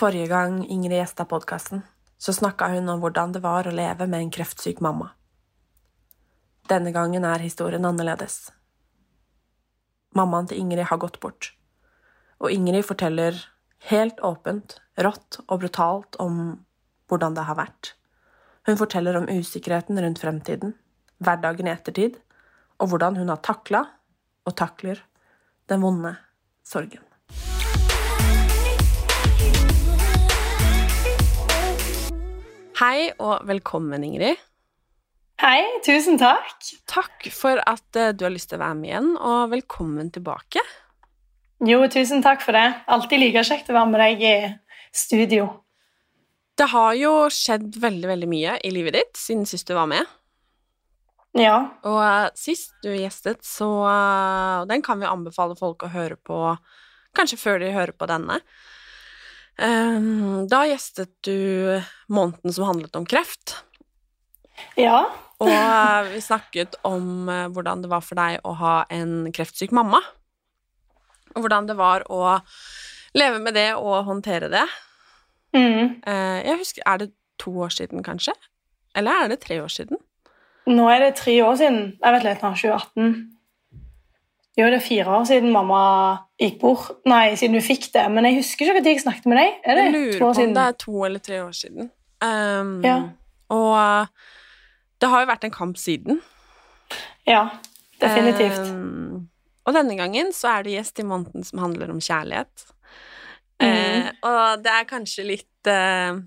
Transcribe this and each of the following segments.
Forrige gang Ingrid gjesta podkasten, så snakka hun om hvordan det var å leve med en kreftsyk mamma. Denne gangen er historien annerledes. Mammaen til Ingrid har gått bort, og Ingrid forteller helt åpent, rått og brutalt om hvordan det har vært. Hun forteller om usikkerheten rundt fremtiden, hverdagen i ettertid, og hvordan hun har takla, og takler, den vonde sorgen. Hei og velkommen, Ingrid. Hei, tusen takk. Takk for at eh, du har lyst til å være med igjen, og velkommen tilbake. Jo, tusen takk for det. Alltid like kjekt å være med deg i studio. Det har jo skjedd veldig, veldig mye i livet ditt siden sist du var med. Ja. Og eh, sist du gjestet, så eh, den kan vi anbefale folk å høre på kanskje før de hører på denne. Ehm, da gjestet du måneden som handlet om kreft. Ja. Og eh, vi snakket om eh, hvordan det var for deg å ha en kreftsyk mamma. Og hvordan det var å leve med det og håndtere det. Mm. Eh, Jeg husker, Er det to år siden, kanskje? Eller er det tre år siden? Nå er det tre år siden. Jeg vet litt, nå, 2018. Jo, det er fire år siden mamma gikk bort. Nei, siden du fikk det. Men jeg husker ikke når jeg snakket med deg. Er det Jeg lurer to år på om siden? det er to eller tre år siden. Um, Ja. Og eh, det har jo vært en kamp siden. Ja, definitivt. Um, og denne gangen så er det gjest i måneden som handler om kjærlighet. Mm. Uh, og det er kanskje litt uh,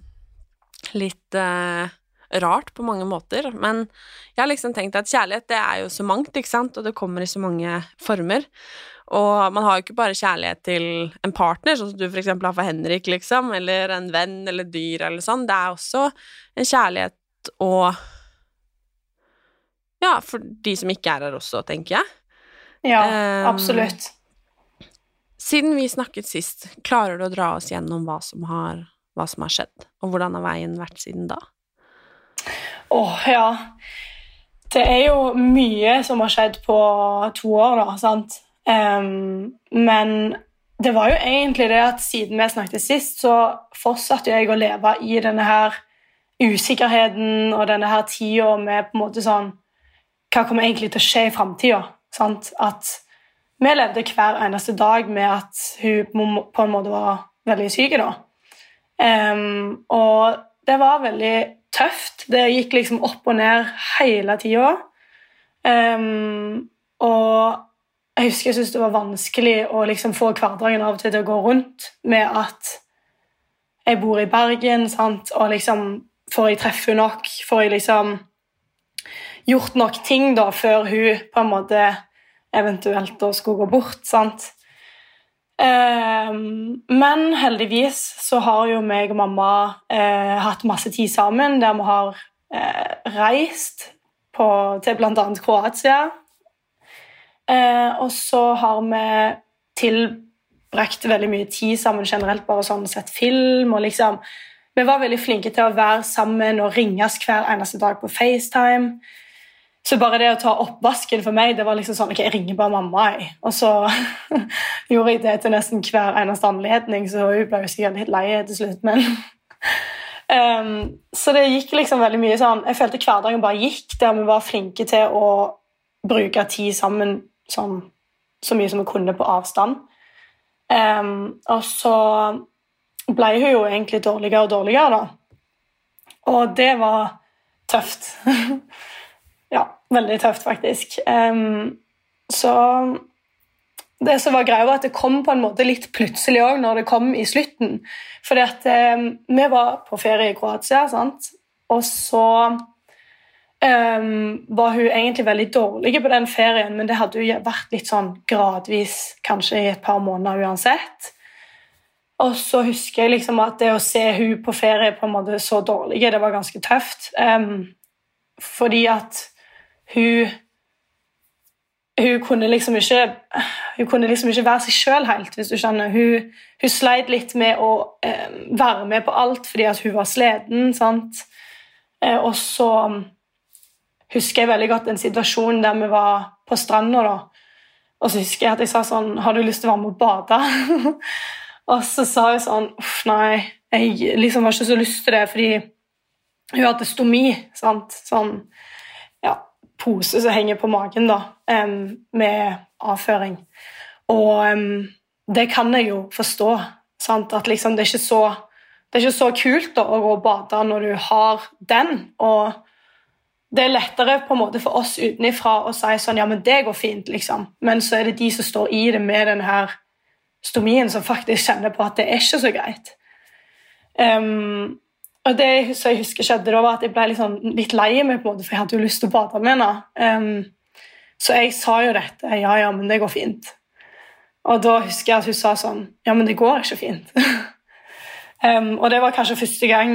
Litt eh, rart på mange måter, men jeg har liksom tenkt at kjærlighet det er jo så mangt, ikke sant, og det kommer i så mange former. Og man har jo ikke bare kjærlighet til en partner, sånn som du eksempel har for Henrik, liksom, eller en venn eller dyr eller sånn. Det er også en kjærlighet og Ja, for de som ikke er her også, tenker jeg. Ja, um, absolutt. Siden vi snakket sist, klarer du å dra oss gjennom hva som har, hva som har skjedd, og hvordan har veien vært siden da? Åh, ja. Det er jo mye som har skjedd på to år, da, sant? Um, men det var jo egentlig det at siden vi snakket sist, så fortsatte jeg å leve i denne her usikkerheten og denne her tida med på en måte sånn Hva kommer egentlig til å skje i framtida? At vi levde hver eneste dag med at hun på en måte var veldig syk. da. Um, og det var veldig tøft. Det gikk liksom opp og ned hele tida. Um, og jeg husker jeg syntes det var vanskelig å liksom få hverdagen av og til til å gå rundt med at jeg bor i Bergen, sant? og liksom Får jeg treffe henne nok? Får jeg liksom gjort nok ting da før hun på en måte eventuelt da skulle gå bort? sant? Ehm, men heldigvis så har jo meg og mamma eh, hatt masse tid sammen der vi har eh, reist på, til bl.a. Kroatia. Eh, og så har vi tilbrakt veldig mye tid sammen generelt, bare sånn sett film og liksom Vi var veldig flinke til å være sammen og ringes hver eneste dag på FaceTime. Så bare det å ta oppvasken for meg, det var liksom sånn Ok, jeg ringer bare mamma, jeg. Og så gjorde jeg det til nesten hver eneste anledning, så hun ble jo sikkert litt lei til slutt, men Um, så det gikk liksom veldig mye sånn Jeg følte hverdagen bare gikk, der vi var flinke til å bruke tid sammen sånn, så mye som vi kunne på avstand. Um, og så ble hun jo egentlig dårligere og dårligere, da. Og det var tøft. veldig tøft, faktisk. Um, så det som var greia, var at det kom på en måte litt plutselig òg når det kom i slutten. Fordi at um, vi var på ferie i Kroatia, sant? og så um, var hun egentlig veldig dårlig på den ferien, men det hadde jo vært litt sånn gradvis, kanskje i et par måneder uansett. Og så husker jeg liksom at det å se hun på ferie på en måte så dårlig, det var ganske tøft. Um, fordi at hun hun kunne liksom ikke hun kunne liksom ikke være seg sjøl helt, hvis du skjønner. Hun, hun sleit litt med å eh, være med på alt fordi at hun var sliten. Eh, og så husker jeg veldig godt en situasjon der vi var på stranda. da. Og så husker jeg at jeg sa sånn Har du lyst til å være med og bade? og så sa hun sånn Uff, nei, jeg liksom har ikke så lyst til det fordi hun hadde stomi. sant? Sånn pose som henger på magen da, med avføring. Og det kan jeg jo forstå. Sant? At liksom, det, er så, det, er ikke så, kult da, å gå og bade når du har den. Og det er lettere på en måte for oss utenifra å si sånn Ja, men det går fint, liksom. Men så er det de som står i det med denne stomien, som faktisk kjenner på at det er ikke så greit. Um, og det jeg husker skjedde da, var at jeg ble litt, sånn, litt lei meg, på en måte, for jeg hadde jo lyst til å bade med henne. Um, så jeg sa jo dette. Ja, ja, men det går fint. Og da husker jeg at hun sa sånn Ja, men det går ikke fint. um, og det var kanskje første gang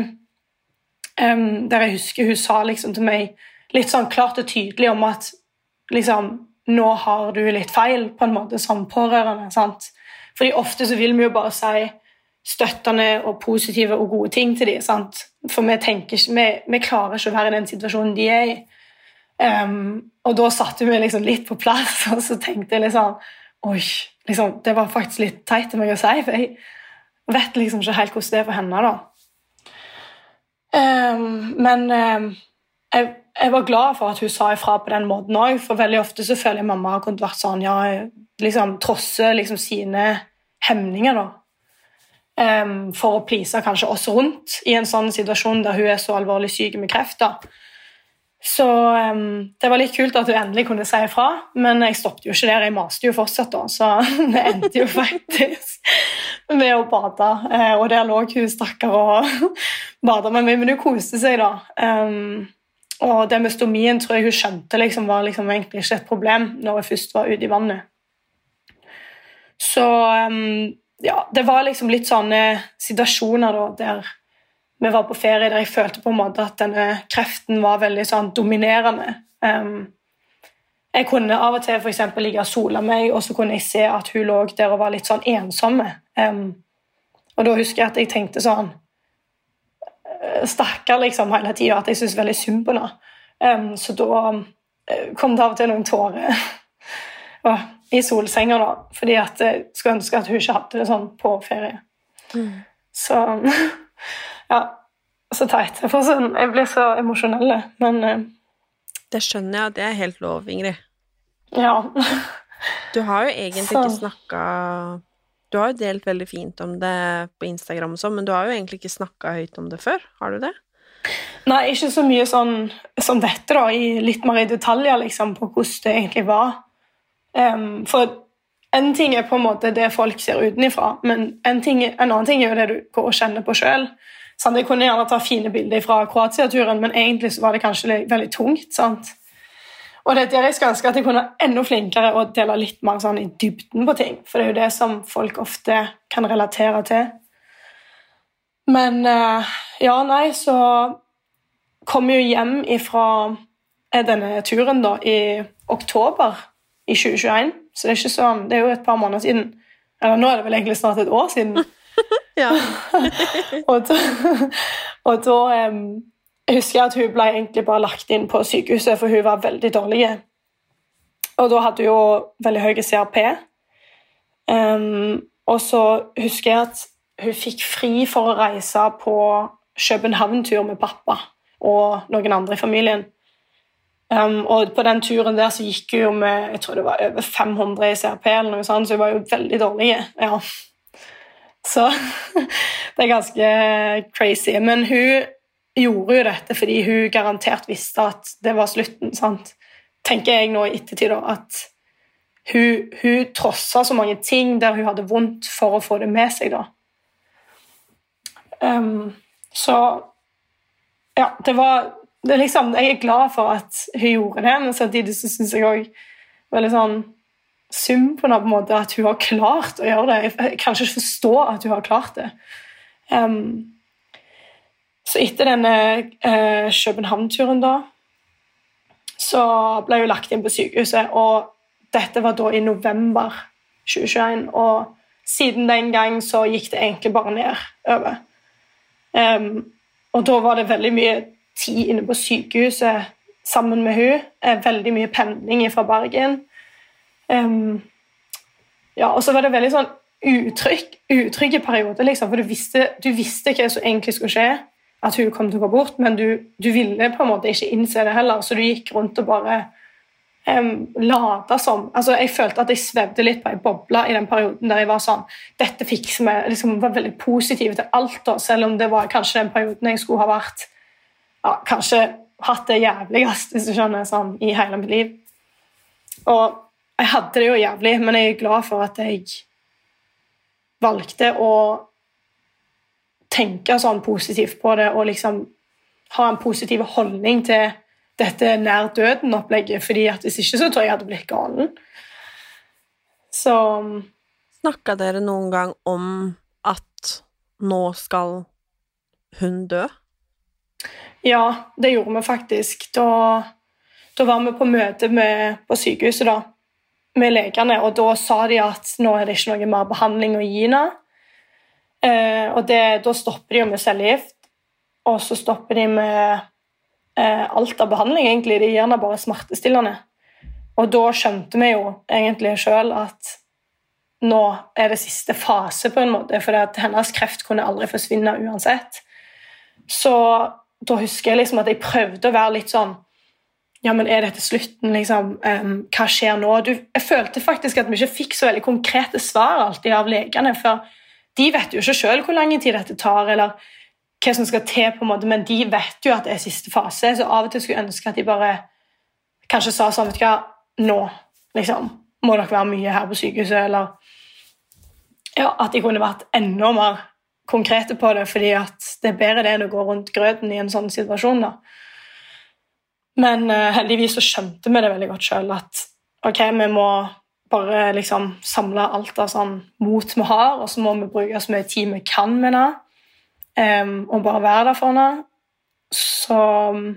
um, der jeg husker hun sa liksom til meg litt sånn klart og tydelig om at liksom Nå har du litt feil, på en måte, som pårørende. sant? Fordi ofte så vil vi jo bare si støttende og positive og gode ting til dem. For vi, tenker, vi, vi, klarer ikke å være i den situasjonen de er i. Um, og da satte vi liksom litt på plass, og så tenkte jeg liksom Oi, liksom, det var faktisk litt teit av meg å si, for jeg vet liksom ikke helt hvordan det er for henne. da. Um, men um, jeg, jeg, var glad for at hun sa ifra på den måten òg, for veldig ofte så føler jeg mamma har kunnet vært sånn ja, liksom trosse liksom sine hemninger. da um, for å please kanskje oss rundt i en sånn situasjon der hun er så alvorlig syk med kreft. da. Så um, det var litt kult at hun endelig kunne si ifra, men jeg stoppet jo ikke der. Jeg maste jo fortsatt, da, så det endte jo faktisk med å bade. Uh, og der lå hun stakkar og bada med meg, men hun koste seg, da. Um, og det med stomien tror jeg hun skjønte liksom, var liksom egentlig ikke et problem når hun først var ute i vannet. Så um, ja, det var liksom litt sånne situasjoner da, der vi var på ferie der jeg følte på en måte at denne kreften var veldig sånn dominerende. Um, jeg kunne av og til for ligge og sole meg, og så kunne jeg se at hun lå der og var litt sånn ensomme. Um, og da husker jeg at jeg tenkte sånn eh, Stakkar liksom hele tida, at jeg syntes veldig synd på henne. Um, så da uh, kom det av og til noen tårer. og i solsenga, da, fordi at jeg skulle ønske at hun ikke hadde det sånn på ferie. Mm. Så Ja. Så teit. Jeg, sånn, jeg blir så emosjonell, men uh, Det skjønner jeg, det er helt lov, Ingrid. Ja. du har jo egentlig så. ikke snakka Du har jo delt veldig fint om det på Instagram og sånn, men du har jo egentlig ikke snakka høyt om det før. Har du det? Nei, ikke så mye sånn som dette, da, i litt mer i detaljer liksom, på hvordan det egentlig var. Um, for en ting er på en måte det folk ser utenfra, men en, ting, en, annen ting er jo det du går og kjenner på sjøl. Jeg kunne gjerne ta fine bilder fra Kroatia-turen, men egentlig var det kanskje veldig tungt. sant? Og det er der jeg skulle ønske at jeg kunne være enda flinkere og dele litt mer sånn i dybden på ting. For det er jo det som folk ofte kan relatere til. Men uh, ja, nei, så kom jeg jo hjem ifra denne turen da i oktober i 2021, så det er sånn, det er jo et par måneder siden. Eller nå er det vel egentlig snart et år siden. og da, og da um, jeg husker at hun ble egentlig bare lagt inn på sykehuset, for hun var veldig dårlig. Og da hadde hun jo veldig høy CRP. Um, og så husker jeg at hun fikk fri for å reise på København-tur med pappa og noen andre i familien. Um, og på den turen der så gikk hun jo med jeg tror det var over 500 i CRP, eller noe sånt, så hun var jo veldig dårlig. Ja. Så det er ganske crazy. Men hun gjorde jo dette fordi hun garantert visste at det var slutten. sant? Tenker jeg nå i ettertid, da, at hun, hun trossa så mange ting der hun hadde vondt for å få det med seg. da. Um, så ja, det var er liksom, Jeg er glad for at hun gjorde det, men samtidig så syns jeg òg veldig sånn synd på henne en måte at hun har klart å gjøre det. Jeg kan ikke forstå at hun har klart det. Um, så etter denne uh, København-turen, da, så ble hun lagt inn på sykehuset. Og dette var da i november 2021. Og siden den gang så gikk det egentlig bare nedover. Um, og da var det veldig mye tid inne på sykehuset sammen med hun. Eh, veldig mye pendling fra Bergen. Um, ja, og så var det veldig sånn utrygg, utrygge perioder, liksom, for du visste, du visste hva som egentlig skulle skje. At hun kom til å gå bort, men du, du, ville på en måte ikke innse det heller, så du gikk rundt og bare um, lata som altså, Jeg følte at jeg svevde litt på ei boble i den perioden der jeg var sånn Dette fikser vi. liksom var veldig positiv til alt, da, selv om det var kanskje den perioden jeg skulle ha vært ja, Kanskje hatt det jævligst, hvis du skjønner, sånn, i hele mitt liv. Og jeg hadde det jo jævlig, men jeg er glad for at jeg valgte å tenke sånn positivt på det og liksom ha en positiv holdning til dette nær døden-opplegget, fordi at hvis ikke så tror jeg jeg hadde blitt galen. Så Snakka dere noen gang om at nå skal hun dø? Ja, det gjorde vi faktisk. Da, da var vi på møte med, på sykehuset, da med legene, og da sa de at nå er det ikke noe mer behandling å gi henne. Eh, og det, da stopper de jo med cellegift, og så stopper de med eh, alt av behandling, egentlig. De gir henne bare smertestillende. Og da skjønte vi jo egentlig sjøl at nå er det siste fase, på en måte, for hennes kreft kunne aldri forsvinne uansett. Så da husker jeg liksom at jeg prøvde å være litt sånn ja, men er dette slutten? Liksom? Um, hva skjer nå? Du, jeg følte faktisk at vi ikke fikk så veldig konkrete svar alltid av legene. For de vet jo ikke sjøl hvor lang tid dette tar, eller hva som skal til, på en måte, men de vet jo at det er siste fase. Så av og til skulle jeg ønske at de bare kanskje sa sånn vet du hva, Nå liksom, må dere være mye her på sykehuset, eller ja, at de kunne vært enda mer konkrete på det, fordi det er bedre det enn å gå rundt grøten i en sånn situasjon. da. Men uh, heldigvis så skjønte vi det veldig godt sjøl at ok, vi må bare liksom samle alt av sånn mot vi har, og så må vi bruke så mye tid vi kan med det, um, og bare være der for henne. Så um,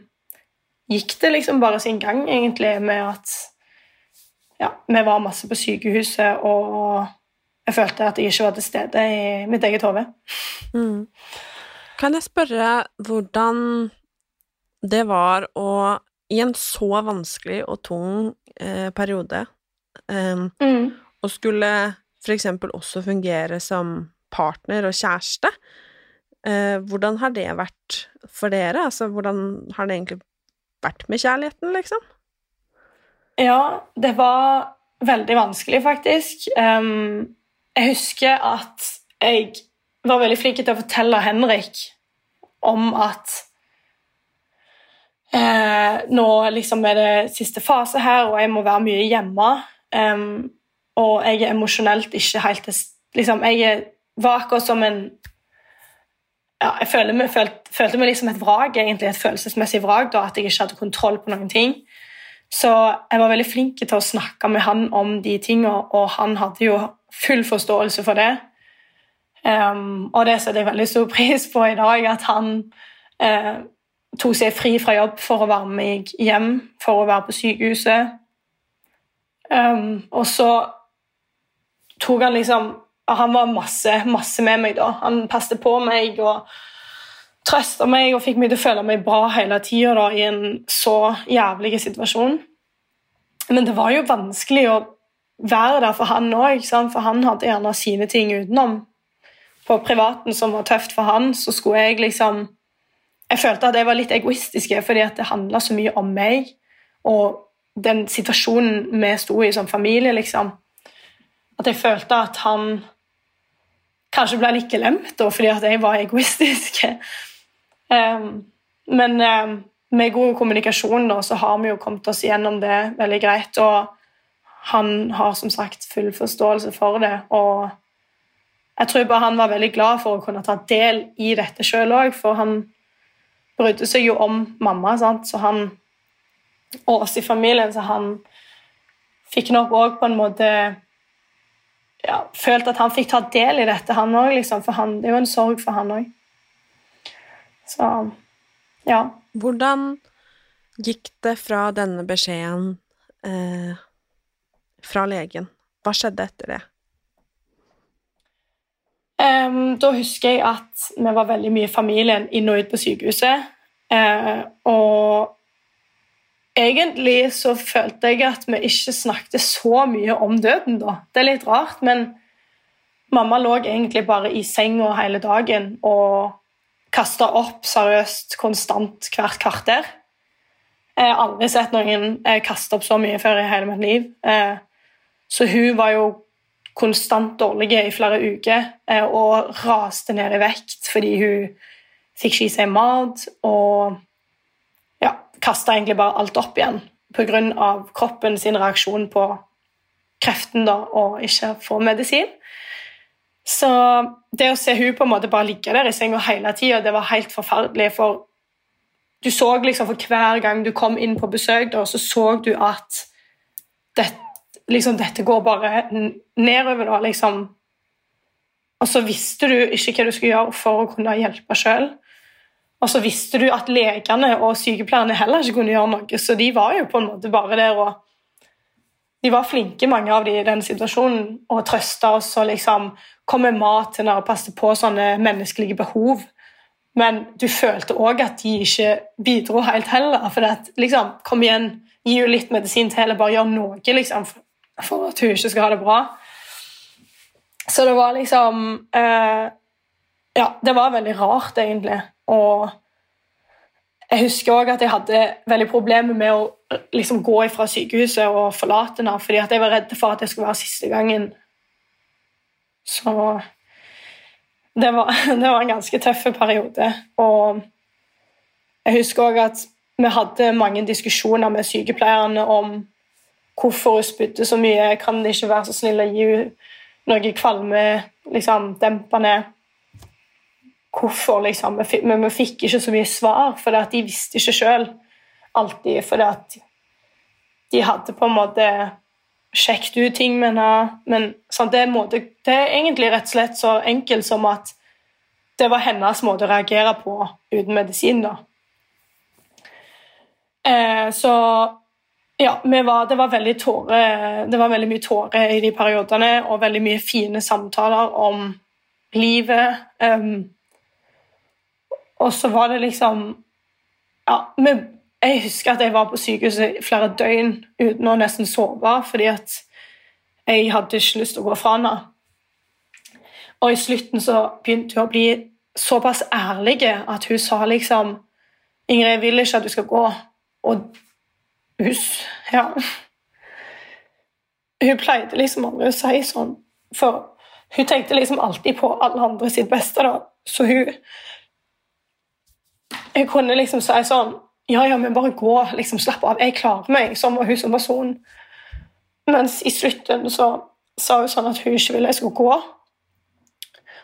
gikk det liksom bare sin gang, egentlig, med at ja, vi var masse på sykehuset, og jeg følte at jeg ikke var til stede i mitt eget hode. Mm. Kan jeg spørre hvordan det var å i en så vanskelig og tung eh, periode um, mm. og skulle eksempel også fungere som partner og kjæreste. Eh, hvordan har det vært for dere? Altså, hvordan har det egentlig vært med kjærligheten, liksom? Ja, det var veldig vanskelig, faktisk. Um, jeg husker at jeg var veldig flink til å fortelle Henrik om at Eh, nå liksom er det siste fase her, og jeg må være mye hjemme. Um, og jeg er emosjonelt ikke helt liksom, Jeg var akkurat som en ja, Jeg følte meg, følte, følte meg liksom et vrak, egentlig, et følelsesmessig vrak, da, at jeg ikke hadde kontroll på noen ting. Så jeg var veldig flink til å snakke med han om de tingene, og han hadde jo full forståelse for det. Um, og det setter jeg veldig stor pris på i dag, at han uh, tok seg fri fra jobb for å være med meg hjem, for å være på sykehuset. Um, og så tok han liksom Han var masse, masse med meg, da. Han passet på meg og trøsta meg og fikk meg til å føle meg bra hele tida i en så jævlig situasjon. Men det var jo vanskelig å være der for han òg, for han hadde gjerne sine ting utenom. På privaten som var tøft for han, så skulle jeg liksom jeg følte at jeg var litt egoistisk fordi at det handla så mye om meg og den situasjonen vi sto i som familie. liksom. At jeg følte at han kanskje ble litt glemt da, fordi at jeg var egoistisk. um, men um, med god kommunikasjon da, så har vi jo kommet oss gjennom det veldig greit. Og han har som sagt full forståelse for det. Og jeg tror bare han var veldig glad for å kunne ta del i dette sjøl òg, for han brydde seg jo om mamma, sant? så han og oss i familien, så han fikk nok òg på en måte ja, følt at han fikk ta del i dette, han òg, liksom. For han, det er jo en sorg for han òg. Så ja. Hvordan gikk det fra denne beskjeden eh, fra legen? Hva skjedde etter det? Um, da husker jeg at vi var veldig mye familien inn og ut på sykehuset. Uh, og egentlig så følte jeg at vi ikke snakket så mye om døden da. Det er litt rart, men mamma lå egentlig bare i senga hele dagen og kasta opp seriøst konstant hvert kvarter. Jeg har aldri sett noen kaste opp så mye før i hele mitt liv. Uh, så hun var jo konstant dårlig i flere uker eh, og raste ned i vekt fordi hun fikk ikke i seg mat og ja, kasta egentlig bare alt opp igjen pga. kroppen sin reaksjon på kreften da, og ikke få medisin. Så det å se hun på en måte bare ligge der i senga hele tida, det var helt forferdelig. For du så liksom for hver gang du kom inn på besøk, da, så så du at dette liksom, dette går bare nedover, da, liksom. Og så visste du ikke hva du skulle gjøre for å kunne hjelpe sjøl. Og så visste du at legene og sykepleierne heller ikke kunne gjøre noe, så de var jo på en måte bare der og De var flinke, mange av de i den situasjonen, og trøsta oss og liksom kom med mat til og passet på sånne menneskelige behov. Men du følte òg at de ikke bidro helt heller. For at, liksom, kom igjen, gi jo litt medisin til, eller bare gjør noe. liksom, for at hun ikke skal ha det bra. Så det var liksom eh, Ja, det var veldig rart, egentlig. Og jeg husker òg at jeg hadde veldig problemer med å liksom, gå fra sykehuset og forlate henne, fordi at jeg var redd for at det skulle være siste gangen. Så det var, det var en ganske tøff periode. Og jeg husker òg at vi hadde mange diskusjoner med sykepleierne om hvorfor hun spydde så mye. Kan det ikke være så snill å gi henne noe kvalme, liksom, dempende Hvorfor, liksom? Men vi fikk ikke så mye svar, for de visste ikke sjøl alltid. For de hadde på en måte sjekket ut ting med henne. Men sånn, det, måte, det, er egentlig rett og slett så enkelt som at det var hennes måte å reagere på uten medisin. da. Eh, så ja, var, det, var veldig tåre, det var veldig mye tårer i de periodene, og veldig mye fine samtaler om livet. Um, og så var det liksom Ja, jeg husker at jeg var på sykehuset flere døgn uten å nesten sove fordi at jeg hadde ikke lyst til å gå fra henne. Og i slutten så begynte hun å bli såpass ærlig at hun sa liksom 'Ingrid, jeg vil ikke at du skal gå.' Og hus. Ja. Hun pleide liksom aldri å si sånn, for hun tenkte liksom alltid på alle andre sitt beste, da. Så hun Jeg kunne liksom si sånn Ja, ja, men bare gå. liksom Slapp av. Jeg klarer meg. Sånn var hun som person. Mens i slutten så sa hun sånn at hun ikke ville jeg skulle gå.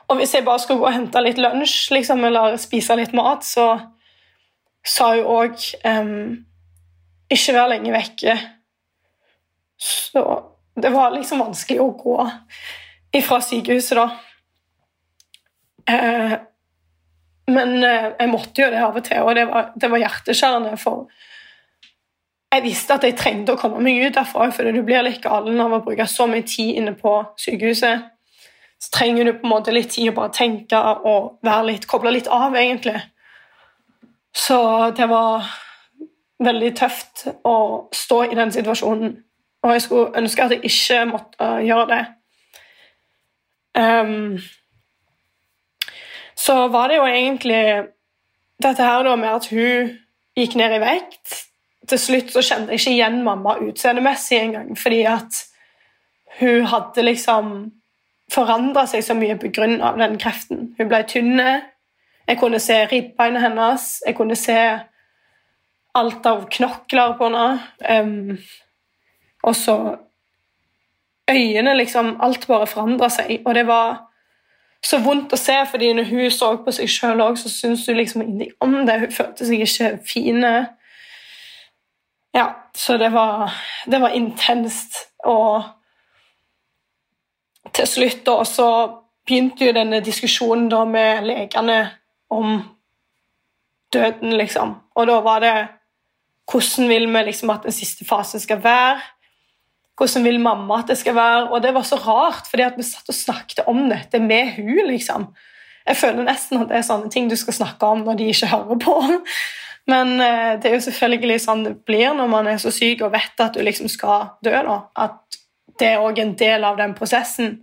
Og hvis jeg bare skulle gå og hente litt lunsj liksom, eller spise litt mat, så sa hun òg ikke være lenge vekke. Så det var liksom vanskelig å gå ifra sykehuset, da. Eh, men eh, jeg måtte jo det av og til, og det var, var hjerteskjærende. For jeg visste at jeg trengte å komme meg ut derfra, for du blir litt galen av å bruke så mye tid inne på sykehuset. Så trenger du på en måte litt tid å bare tenke og være litt, koble litt av, egentlig. Så det var veldig tøft å stå i den situasjonen. Og jeg skulle ønske at jeg ikke måtte uh, gjøre det. Um, så var det jo egentlig dette her da med at hun gikk ned i vekt Til slutt så kjente jeg ikke igjen mamma utseendemessig engang, fordi at hun hadde liksom forandra seg så mye pga. den kreften. Hun ble tynne. Jeg kunne se ribbeina hennes. Jeg kunne se alt av knokler på henne. Um, og så øynene, liksom. Alt bare forandra seg. Og det var så vondt å se, fordi når hun så på seg sjøl òg, så syntes hun liksom ingenting om det. Hun følte seg ikke fine. Ja, så det var, det var intenst. Og til slutt da, så begynte jo denne diskusjonen da med legene om døden, liksom. Og da var det Hvordan vil vi liksom at den siste fasen skal være? Hvordan vil mamma at det skal være? Og det var så rart, fordi vi satt og snakket om dette med hun, liksom. Jeg føler nesten at det er sånne ting du skal snakke om når de ikke hører på. Men eh, det er jo selvfølgelig sånn det blir når man er så syk og vet at du liksom skal dø. Da. At det er òg en del av den prosessen.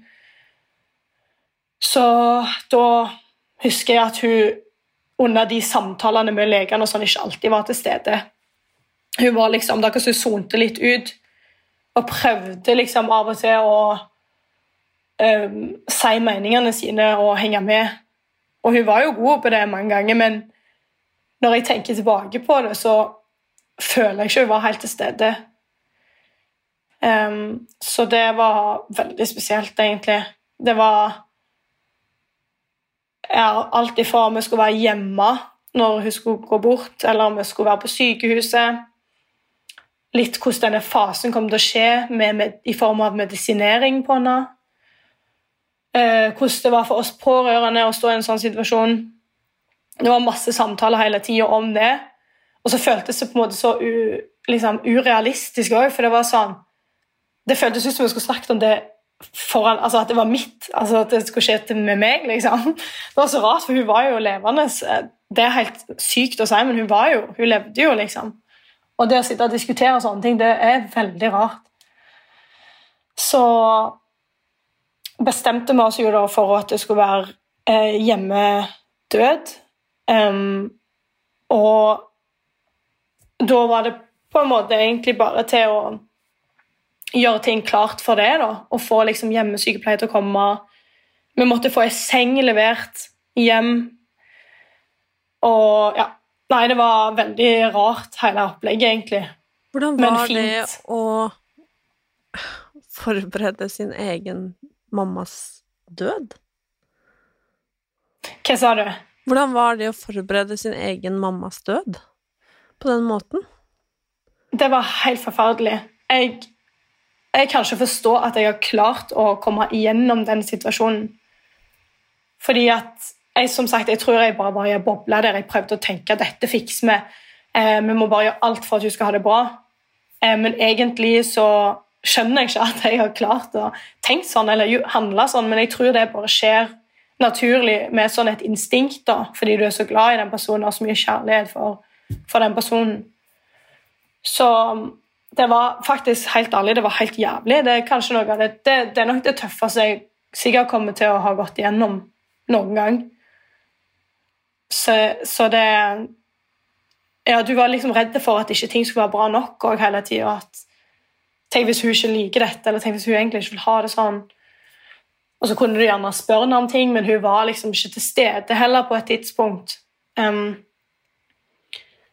Så da husker jeg at hun under de samtalene med legene og sånn ikke alltid var til stede. Hun var liksom, er akkurat som sonte litt ut og prøvde liksom av og til å um, si meningene sine og henge med. Og hun var jo god på det mange ganger, men når jeg tenker tilbake på det, så føler jeg ikke hun var helt til stede. Um, så det var veldig spesielt, egentlig. Det var ja, alt ifra om vi skulle være hjemme når hun skulle gå bort, eller om vi skulle være på sykehuset litt hvordan denne fasen kommer til å skje med, med, i form av medisinering på henne. Eh, hvordan det var for oss pårørende å stå i en sånn situasjon. Det var masse samtaler hele tida om det. Og så føltes det på en måte så u, liksom, urealistisk òg, for det var sånn Det føltes ut som vi skulle snakket om det foran, altså at det var mitt, altså at det skulle skje med meg. liksom. Det var så rart, for hun var jo levende. Det er helt sykt å si, men hun var jo, hun levde jo, liksom. Og det å sitte og diskutere sånne ting, det er veldig rart. Så bestemte vi oss jo da for at det skulle være eh, hjemmedød. Um, og da var det på en måte egentlig bare til å gjøre ting klart for det. da, Og få liksom hjemmesykepleie til å komme. Vi måtte få ei seng levert hjem. Og ja, Nei, det var veldig rart, hele opplegget, egentlig. Hvordan var det å forberede sin egen mammas død? Hva sa du? Hvordan var det å forberede sin egen mammas død på den måten? Det var helt forferdelig. Jeg, jeg kan ikke forstå at jeg har klart å komme igjennom den situasjonen. Fordi at jeg, som sagt, jeg tror jeg bare var i en boble der jeg prøvde å tenke at dette fikser vi. Eh, vi må bare gjøre alt for at hun skal ha det bra. Eh, men egentlig så skjønner jeg ikke at jeg har klart å tenke sånn eller handle sånn, men jeg tror det bare skjer naturlig med sånn et instinkt, da, fordi du er så glad i den personen og har så mye kjærlighet for, for den personen. Så det var faktisk helt ærlig, det var helt jævlig. Det er kanskje noe av det, det, det er nok det tøffeste jeg sikkert kommer til å ha gått igjennom noen gang. Så, så, det Ja, du var liksom redd for at ikke ting skulle være bra nok og hele tida. Tenk hvis hun ikke liker dette, eller tenk hvis hun egentlig ikke vil ha det sånn. Og så kunne du gjerne spørre henne om ting, men hun var liksom ikke til stede heller på et tidspunkt. Um,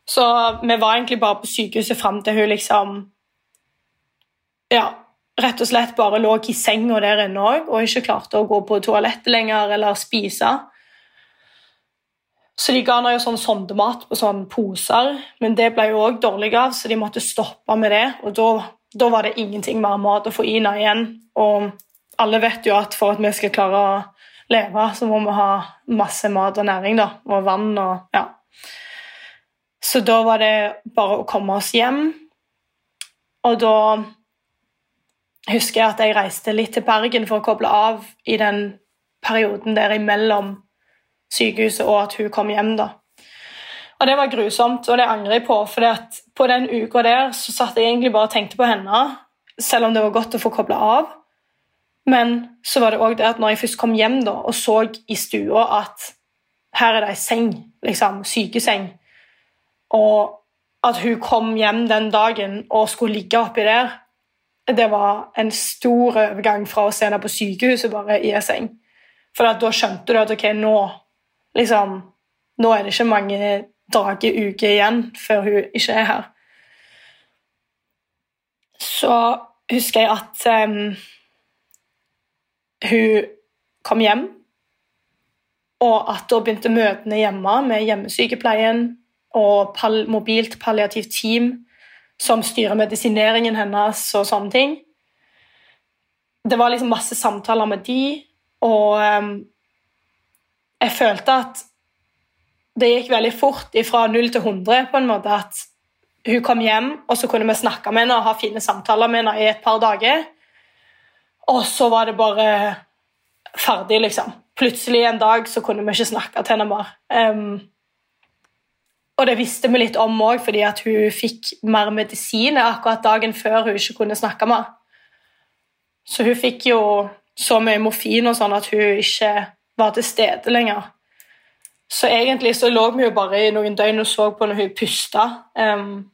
så vi var egentlig bare på sykehuset fram til hun liksom Ja, rett og slett bare lå i senga der inne òg og ikke klarte å gå på toalettet lenger eller spise. Så de ga henne sånn sondemat på sånne poser, men det ble jo òg dårlig av, så de måtte stoppe med det. Og da var det ingenting mer mat å få i henne igjen. Og alle vet jo at for at vi skal klare å leve, så må vi ha masse mat og næring, da, og vann og ja. Så da var det bare å komme oss hjem. Og da husker jeg at jeg reiste litt til Bergen for å koble av i den perioden der imellom sykehuset, og at hun kom hjem. da. Og Det var grusomt, og det angrer jeg på. For på den uka der så satt jeg egentlig bare og tenkte på henne, selv om det var godt å få kobla av. Men så var det òg det at når jeg først kom hjem da, og så i stua at her er det ei seng, liksom, sykeseng. Og at hun kom hjem den dagen og skulle ligge oppi der, det var en stor overgang fra å se henne på sykehuset bare i en seng. For da skjønte du at ok, nå liksom, nå er det ikke mange dager, uker igjen før hun ikke er her. Så husker jeg at um, hun kom hjem, og at da begynte møtene hjemme med hjemmesykepleien og pal mobilt palliativt team som styrer medisineringen hennes og sånne ting. Det var liksom masse samtaler med de, og um, jeg følte at det gikk veldig fort fra null til 100 på en måte at hun kom hjem, og så kunne vi snakke med henne og ha fine samtaler med henne i et par dager. Og så var det bare ferdig, liksom. Plutselig en dag så kunne vi ikke snakke til henne mer. Um, og det visste vi litt om òg, fordi at hun fikk mer medisiner akkurat dagen før hun ikke kunne snakke mer. Så hun fikk jo så mye morfin og sånn at hun ikke var til stede lenger. Så egentlig så lå vi jo bare i noen døgn og så på når hun pusta. Um,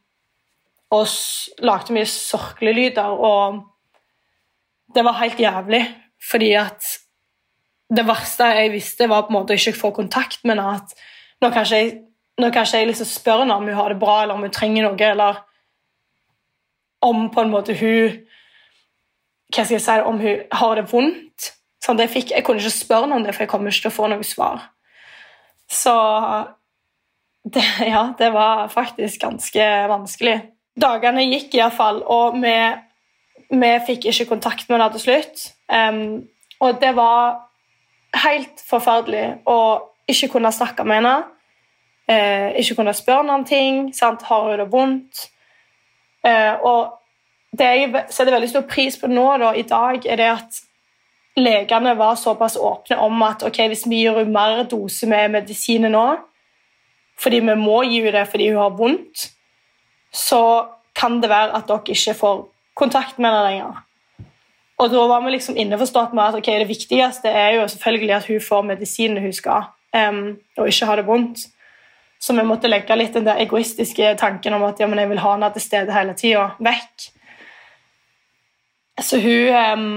og lagde mye sorglelyder, og det var helt jævlig. Fordi at det verste jeg visste, var på en måte ikke å få kontakt med henne. At når kanskje jeg, når kanskje jeg liksom spør henne om hun har det bra, eller om hun trenger noe, eller om på en måte hun hva skal jeg si, Om hun har det vondt. Sånn, jeg, fikk, jeg kunne ikke spørre noen om det, for jeg kommer ikke til å få noe svar. Så det, ja, det var faktisk ganske vanskelig. Dagene gikk iallfall, og vi vi fikk ikke kontakt med henne til slutt. Um, og det var helt forferdelig å ikke kunne snakke med henne. Uh, ikke kunne spørre henne om ting. Sant? Har hun det vondt? Uh, og det jeg setter veldig stor pris på nå da, i dag, er det at legene var såpass åpne om at okay, hvis vi gir henne mer dose med medisiner nå, fordi vi må gi henne det fordi hun har vondt, så kan det være at dere ikke får kontakt med henne lenger. Og da var vi liksom innforstått med at okay, det viktigste er jo selvfølgelig at hun får medisinene hun skal, um, og ikke har det vondt. Så vi måtte legge litt den der egoistiske tanken om at ja, jeg vil ha henne til stede hele tida, vekk. Så hun um,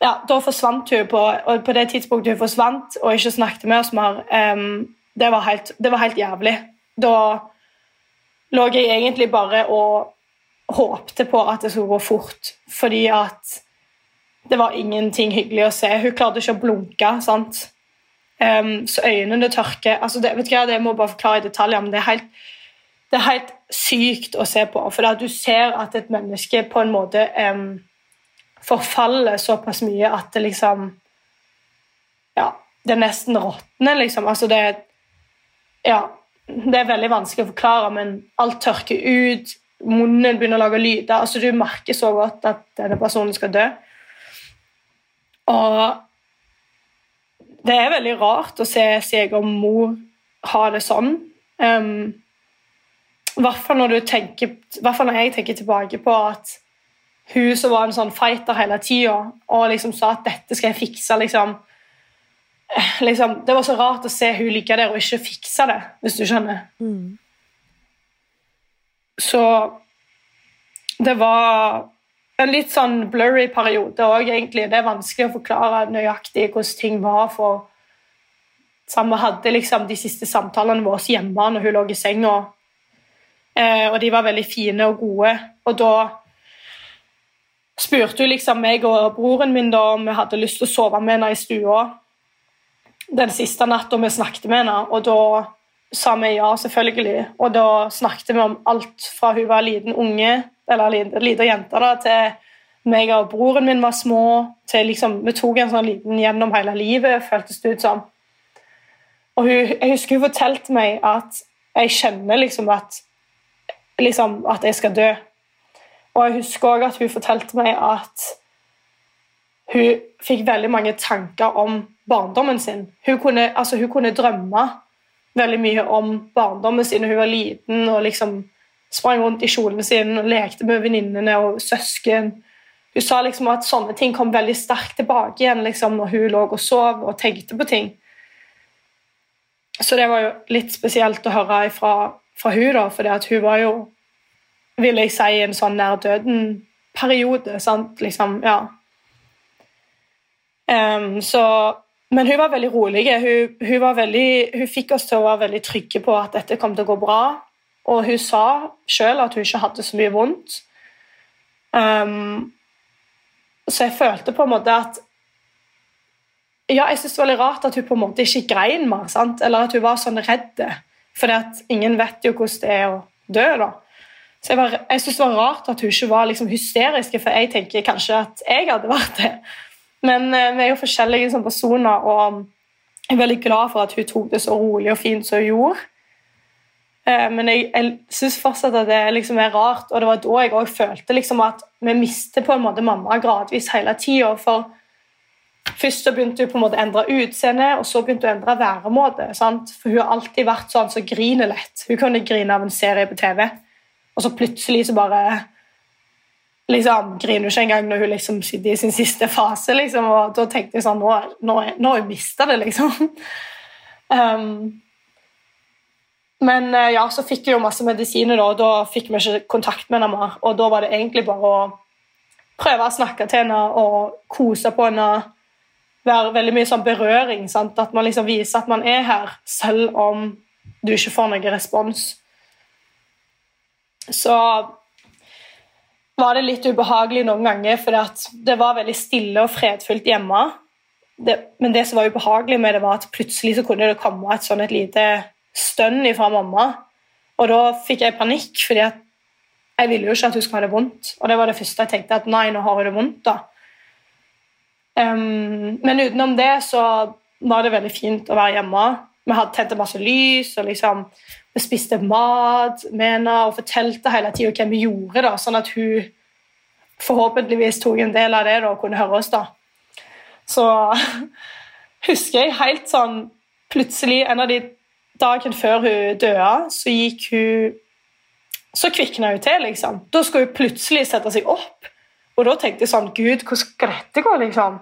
ja, Da forsvant hun på, og på det tidspunktet hun forsvant og ikke snakket med oss mer, um, det, var helt, det var helt jævlig. Da lå jeg egentlig bare og håpte på at det skulle gå fort, fordi at det var ingenting hyggelig å se. Hun klarte ikke å blunke. sant? Um, så øynene tørker. Altså det, vet du hva, det må jeg bare forklare i detaljer, men det er helt, det er helt sykt å se på. For du ser at et menneske på en måte um, forfaller såpass mye at det liksom Ja, det er nesten råtner, liksom. Altså det Ja, det er veldig vanskelig å forklare, men alt tørker ut munnen begynner å lage lyder. altså Du merker så godt at denne personen skal dø. Og det er veldig rart å se seg og mor ha det sånn. Um, hvert fall når jeg tenker tilbake på at hun som var en sånn fighter hele tida og liksom sa at 'dette skal jeg fikse', liksom, liksom Det var så rart å se hun ligge der og ikke fikse det, hvis du skjønner. Mm. Så det var en litt sånn blurry periode òg, egentlig. Det er vanskelig å forklare nøyaktig hvordan ting var. for Samme hadde liksom de siste samtalene våre hjemme når hun lå i senga. Eh, og de var veldig fine og gode. Og da spurte hun liksom meg og broren min da om vi hadde lyst til å sove med henne i stua den siste natta vi snakket med henne. Og da sa vi ja, selvfølgelig. Og da snakket vi om alt fra hun var liten unge, eller lita jente, da, til meg og broren min var små, til liksom Vi tok en sånn liten gjennom hele livet, føltes det ut som. Og hun, jeg husker hun fortalte meg at jeg kjenner liksom at liksom at jeg skal dø. Og jeg husker også at hun fortalte meg at hun fikk veldig mange tanker om barndommen sin. Hun kunne, altså, hun kunne drømme veldig mye om barndommen sin da hun var liten og liksom sprang rundt i kjolen sin og lekte med venninnene og søsken. Hun sa liksom at sånne ting kom veldig sterkt tilbake igjen liksom, når hun lå og sov og tenkte på ting. så det var jo litt spesielt å høre fra, fra hun da, for hun var jo, vil jeg si, en sånn nær døden-periode. liksom, ja. Um, så, men hun var veldig rolig. Hun, hun, var veldig, hun fikk oss til å være veldig trygge på at dette kom til å gå bra. Og hun sa sjøl at hun ikke hadde så mye vondt. Um, så jeg følte på en måte at ja, jeg synes det var litt rart at hun på en måte ikke grein mer. Eller at hun var sånn redd. For ingen vet jo hvordan det er å dø. da. Så Jeg, var, jeg synes det var rart at hun ikke var liksom hysterisk, for jeg tenker kanskje at jeg hadde vært det. Men eh, vi er jo forskjellige som personer, og jeg er veldig glad for at hun tok det så rolig og fint som hun gjorde. Eh, men jeg, jeg syns fortsatt at det liksom er rart, og det var da jeg òg følte liksom at vi mister på en måte mamma gradvis hele tida. Først så begynte hun på en måte å endre utseende, og så begynte hun å endre væremåte. Sant? For Hun har alltid vært sånn som så griner lett. Hun kunne grine av en serie på TV, og så plutselig så bare liksom, griner hun ikke engang når hun liksom sitter i sin siste fase. Liksom, og Da tenkte jeg sånn Nå, har hun mista det, liksom. Um, men eh, ja, så fikk jeg jo masse medisiner, da, og da fikk vi ikke kontakt med henne mer. Og da var det egentlig bare å prøve å snakke til henne og kose på henne være veldig mye sånn berøring. Sant? At man liksom viser at man er her, selv om du ikke får noen respons. Så var det litt ubehagelig noen ganger, for det var veldig stille og fredfullt hjemme. Det, men det som var ubehagelig med det, var at plutselig så kunne det komme et sånn et lite stønn fra mamma. Og da fikk jeg panikk, fordi jeg ville jo ikke at hun skulle ha det vondt. Og det var det første jeg tenkte, at nei, nå har hun det vondt. da. Um, men utenom det så var det veldig fint å være hjemme. Vi hadde tent masse lys, og liksom, vi spiste mat med henne og fortalte hele tida hva vi gjorde, da, sånn at hun forhåpentligvis tok en del av det da, og kunne høre oss. da. Så husker jeg helt sånn Plutselig, en av de dagen før hun døde, så gikk hun Så kvikna hun til, liksom. Da skulle hun plutselig sette seg opp. Og da tenkte jeg sånn Gud, hvordan skal dette gå, liksom?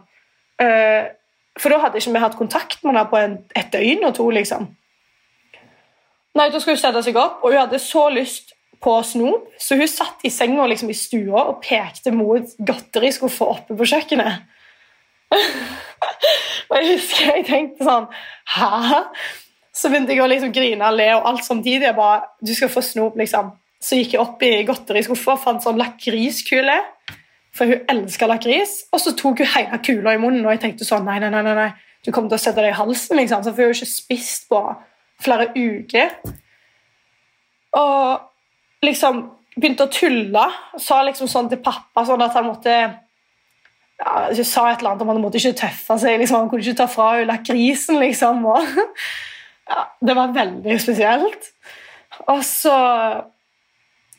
Uh, for da hadde ikke vi hatt kontakt med henne på en, et døgn og to. liksom. Nei, Da skulle hun sette seg opp, og hun hadde så lyst på snop, så hun satt i senga liksom, i stua og pekte mot godteriskuffa oppe på kjøkkenet. og jeg husker jeg tenkte sånn Hæ? Så begynte jeg å liksom grine og le og alt samtidig. Jeg bare, du skal få snop, liksom. Så gikk jeg opp i godteriskuffa og fant sånn lakriskule for hun elska lakris. Og så tok hun hele kula i munnen, og jeg tenkte sånn Nei, nei, nei, nei. du kommer til å sette deg i halsen, liksom. For hun har ikke spist på flere uker. Og liksom begynte å tulle. Sa liksom sånn til pappa sånn at han måtte ja, sa et eller annet om han måtte ikke tøffe seg. Liksom, han kunne ikke ta fra henne lakrisen, liksom. Og, ja, det var veldig spesielt. Og så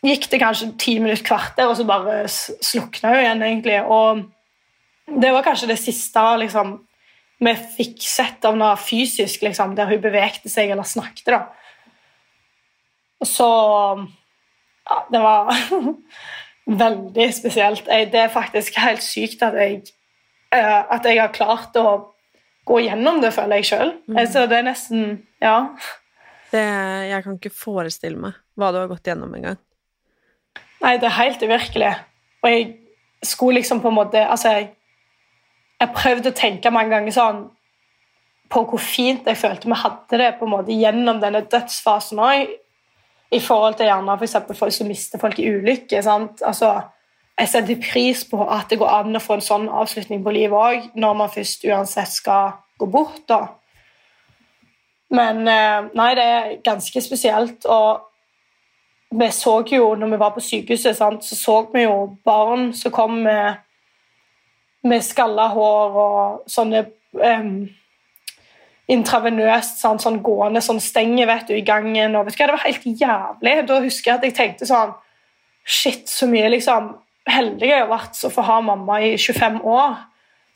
gikk det kanskje ti minutter, kvarter, og så bare slukna hun igjen. egentlig. Og det var kanskje det siste liksom, vi fikk sett av noe fysisk, liksom, der hun bevegde seg eller snakket. da. Og så Ja, det var veldig spesielt. Jeg, det er faktisk helt sykt at jeg, uh, at jeg har klart å gå gjennom det, føler jeg sjøl. Mm. Altså, det er nesten Ja. Det, jeg kan ikke forestille meg hva du har gått gjennom engang. Nei, det er helt uvirkelig. Og jeg skulle liksom på en måte Altså, jeg, jeg prøvde å tenke mange ganger sånn på hvor fint jeg følte vi hadde det på en måte gjennom denne dødsfasen òg, i forhold til gjerne f.eks. folk som mister folk i ulykker. Altså, jeg setter pris på at det går an å få en sånn avslutning på livet òg, når man først uansett skal gå bort. da. Men eh, nei, det er ganske spesielt. Og vi så jo, når vi var på sykehuset, sant, så så vi jo barn som kom med, med skalla hår og sånne um, intravenøst sånn, sånn gående sånn stenger vet du, i gangen. og vet du hva, Det var helt jævlig. Da husker jeg at jeg tenkte sånn Shit, så mye liksom heldig jeg har vært som får ha mamma i 25 år.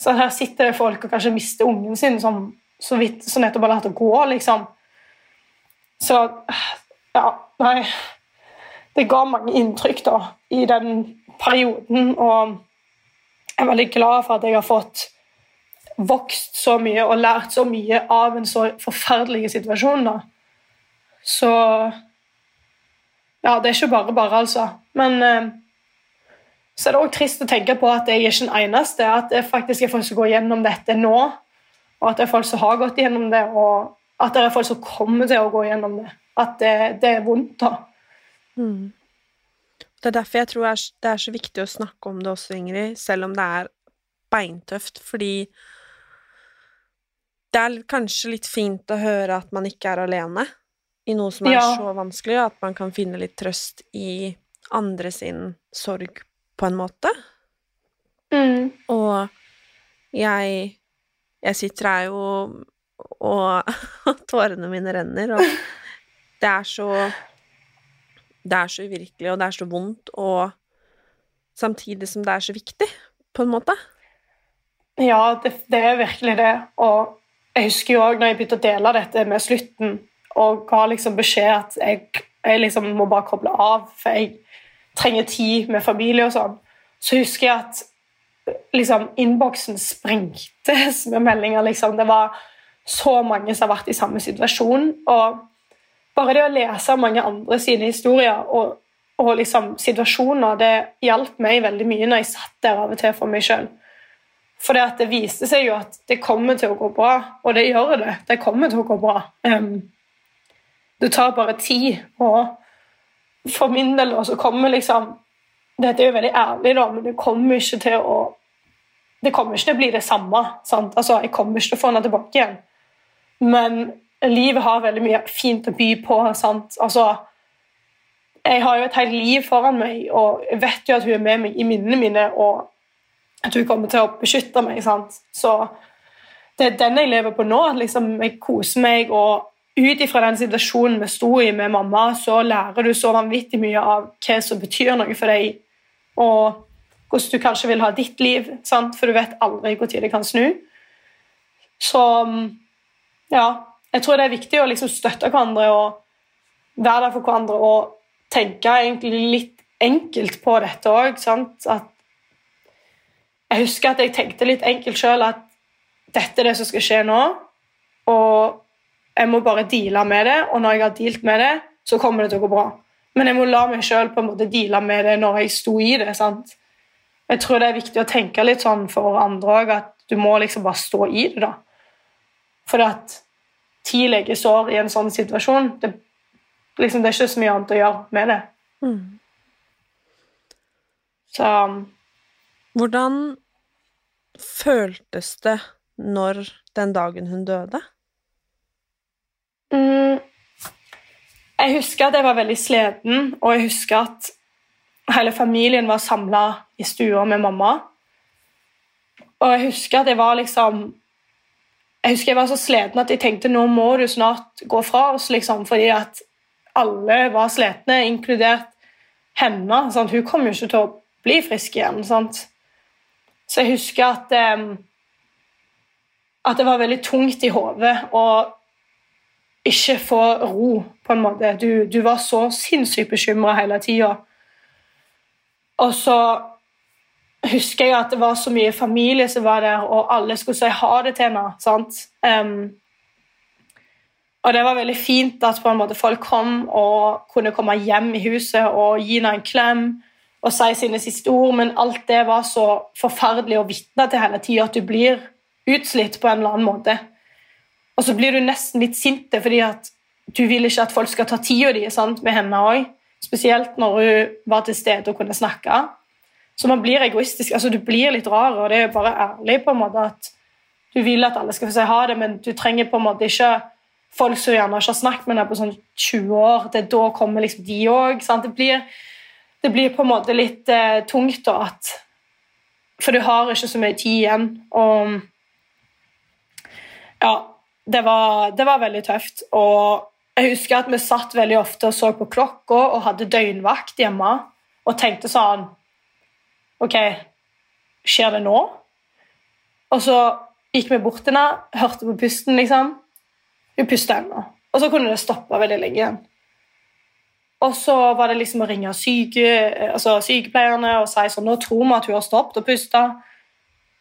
Så her sitter det folk og kanskje mister ungen sin som, så vidt, så nettopp har lært å gå, liksom. Så Ja, nei det ga mange inntrykk da, i den perioden. Og er veldig glad for at jeg har fått vokst så mye og lært så mye av en så forferdelig situasjon. da. Så Ja, det er ikke bare bare, altså. Men eh, så er det òg trist å tenke på at jeg er ikke den eneste. At det faktisk er folk som går gjennom dette nå, og at det er folk som har gått gjennom det, og at det er folk som kommer til å gå gjennom det. At det, det er vondt, da. Mm. Det er derfor jeg tror det er så viktig å snakke om det også, Ingrid, selv om det er beintøft, fordi det er kanskje litt fint å høre at man ikke er alene i noe som er ja. så vanskelig, og at man kan finne litt trøst i andre sin sorg, på en måte. Mm. Og jeg Jeg sitter her jo og tårene mine renner, og det er så Det er så uvirkelig, og det er så vondt, og samtidig som det er så viktig, på en måte. Ja, det, det er virkelig det. Og jeg husker jo òg når jeg begynte å dele dette med slutten, og ga liksom beskjed at jeg, jeg liksom må bare koble av, for jeg trenger tid med familie og sånn, så husker jeg at liksom innboksen sprengtes med meldinger. liksom. Det var så mange som har vært i samme situasjon. og Bare det å lese mange andre sine historier og, og liksom situasjoner, det hjalp meg veldig mye når jeg satt der av og til for meg sjøl. For det, det, viste seg jo at det kommer til å gå bra, og det gjør det. Det kommer til å gå bra. Um, det tar bare tid. Og for min del så kommer liksom Dette er jo veldig ærlig, da, men det kommer ikke til å det kommer ikke til å bli det samme. Sant? Altså, Jeg kommer ikke til å få henne tilbake igjen. Men livet har veldig mye fint å by på. Altså, jeg har jo et helt liv foran meg, og jeg vet jo at hun er med meg i minnene mine. og at hun kommer til å beskytte meg. Sant? Så det er den jeg lever på nå. Liksom, jeg koser meg, og ut ifra den situasjonen vi sto i med mamma, så lærer du så vanvittig mye av hva som betyr noe for deg, og hvordan du kanskje vil ha ditt liv, sant? for du vet aldri når det kan snu. Så ja, jeg tror det er viktig å liksom støtte hverandre og være der for hverandre og tenke egentlig litt enkelt på dette òg. Jeg husker at jeg tenkte litt enkelt sjøl at dette er det som skal skje nå, og jeg må bare deale med det, og når jeg har dealt med det, så kommer det til å gå bra. Men jeg må la meg sjøl deale med det når jeg sto i det. sant? Jeg tror det er viktig å tenke litt sånn for andre òg, at du må liksom bare stå i det, da. For at ti legesår i en sånn situasjon det, liksom, det, er ikke så mye annet å gjøre med det. Mm. Så Hvordan føltes det når den dagen hun døde? Mm, jeg husker at jeg var veldig sliten, og jeg husker at hele familien var samla i stua med mamma. Og jeg husker at jeg var liksom Jeg husker jeg var så sliten at jeg tenkte nå må du snart gå fra oss, liksom, fordi at alle var slitne, inkludert henne. Sant? Hun kom jo ikke til å bli frisk igjen. Sant? Så jeg husker at um, at det var veldig tungt i hodet å ikke få ro, på en måte. Du, du var så sinnssykt bekymra hele tida. Og så husker jeg at det var så mye familie som var der, og alle skulle si ha det til henne. sant? Um, og det var veldig fint at folk kom og kunne komme hjem i huset og gi henne en klem og si sine siste ord, men alt det var så forferdelig å vitne til hele tida at du blir utslitt på en eller annen måte. Og så blir du nesten litt sint fordi at du vil ikke at folk skal ta tida di med henne òg. Spesielt når hun var til stede og kunne snakke. Så man blir egoistisk. altså Du blir litt rar, og det er bare ærlig på en måte at du vil at alle skal få si ha det, men du trenger på en måte ikke folk som gjerne ikke har snakket med deg på sånn 20 år. det er Da kommer liksom de òg. Det, det, blir på en måte litt eh, tungt da at For du har ikke så mye tid igjen. og ja, det var, det var, veldig tøft. Og jeg husker at vi satt veldig ofte og så på klokka og hadde døgnvakt hjemme og tenkte sånn Ok, skjer det nå? Og så gikk vi bort til henne, hørte på pusten, liksom. Hun pusta ennå. Og så kunne det stoppe veldig lenge igjen. Og så var det liksom å ringe syke, altså sykepleierne og si sånn Nå tror vi at hun har stoppet å puste.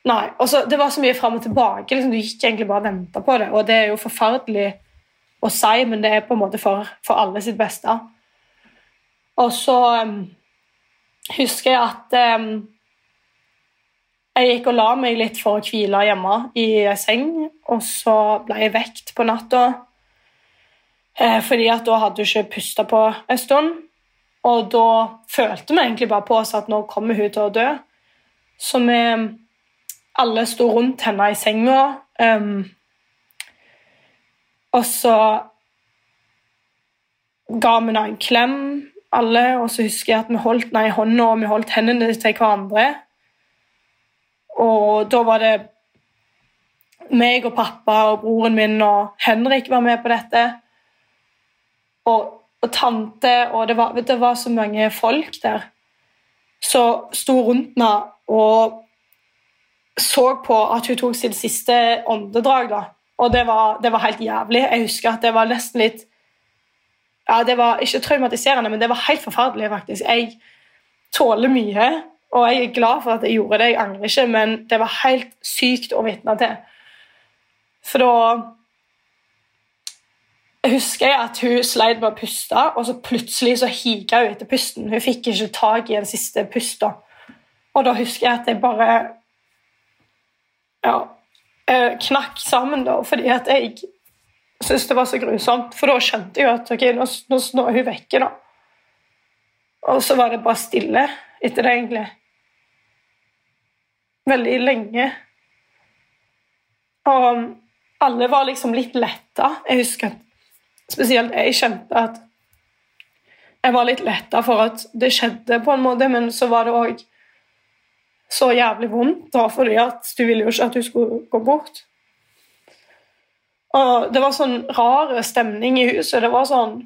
Nei. Og så, det var så mye fram og tilbake. Liksom, du gikk egentlig bare og venta på det. Og det er jo forferdelig å si, men det er på en måte for, for alle sitt beste. Og så um, husker jeg at um, jeg gikk og la meg litt for å hvile hjemme i seng, og så ble jeg vekt på natta. Eh, fordi at da hadde hun ikke pusta på en stund. Og da følte vi egentlig bare på oss at nå kommer hun til å dø. Så vi alle sto rundt henne i senga. Um, og så ga vi henne en klem, alle, og så husker jeg at vi holdt henne i hånda og vi holdt hendene til hverandre. Og da var det meg og pappa og broren min og Henrik var med på dette. Og, og tante, og det var, det var, så mange folk der som sto rundt henne og så på at hun tok sitt siste åndedrag. da. Og det var, det var, helt jævlig. Jeg husker at det var nesten litt ja, Det var ikke traumatiserende, men det var helt forferdelig. faktisk. Jeg tåler mye, og jeg er glad for at jeg gjorde det. Jeg angrer ikke, men det var helt sykt å vitne til. For da jeg husker at hun sleit med å puste, og så plutselig så higa hun etter pusten. Hun fikk ikke tak i en siste pust. da. Og da husker jeg at jeg bare ja, knakk sammen, da, fordi at jeg syntes det var så grusomt. For da skjønte jeg at ok, nå, nå, snår hun vekke, da. Og så var det bare stille etter det, egentlig. Veldig lenge. Og alle var liksom litt letta. Jeg husker spesielt jeg kjente at jeg var litt letta for at det skjedde, på en måte, men så var det òg så jævlig vondt, da, fordi at du ville jo ikke at du skulle gå bort. Og det var sånn rar stemning i huset. Det var sånn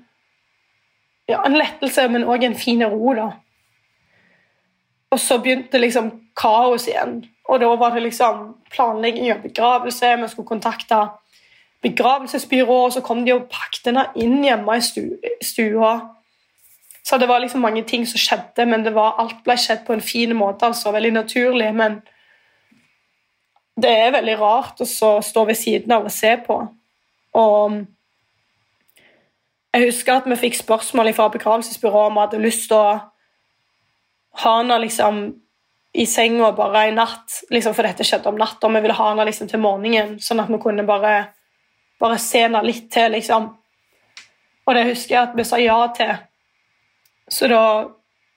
ja, En lettelse, men òg en fin ro, da. Og så begynte liksom kaos igjen. Og da var det liksom planlegging av begravelse. Vi skulle kontakte begravelsesbyrå, og så kom de og pakket henne inn hjemme i stua. Så det var liksom mange ting som skjedde, men var, alt ble skjedd på en fin måte. altså Veldig naturlig. Men det er veldig rart å stå ved siden av og se på. Og jeg husker at vi fikk spørsmål fra begravelsesbyrået om vi hadde lyst til å ha henne liksom i senga bare i natt, liksom, for dette skjedde om natta. Vi ville ha henne liksom til morgenen, sånn at vi kunne bare, bare se henne litt til. liksom. Og det husker jeg at vi sa ja til. Så da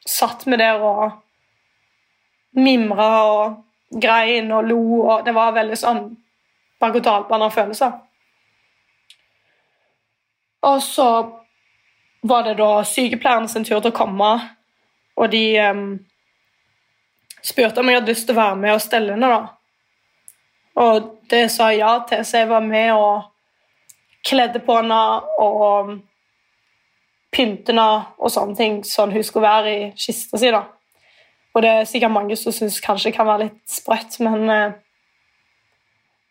satt vi der og mimra og grein og lo, og det var veldig sånn berg-og-dal-bane følelser. Og så var det da sykepleieren sin tur til å komme, og de um, spurte om jeg hadde lyst til å være med og stelle henne. da. Og det sa jeg ja til, så jeg var med og kledde på henne og pynte henne og sånne ting sånn hun skulle være i kista si. da. Og det er sikkert mange som syns kanskje kan være litt sprøtt, men eh,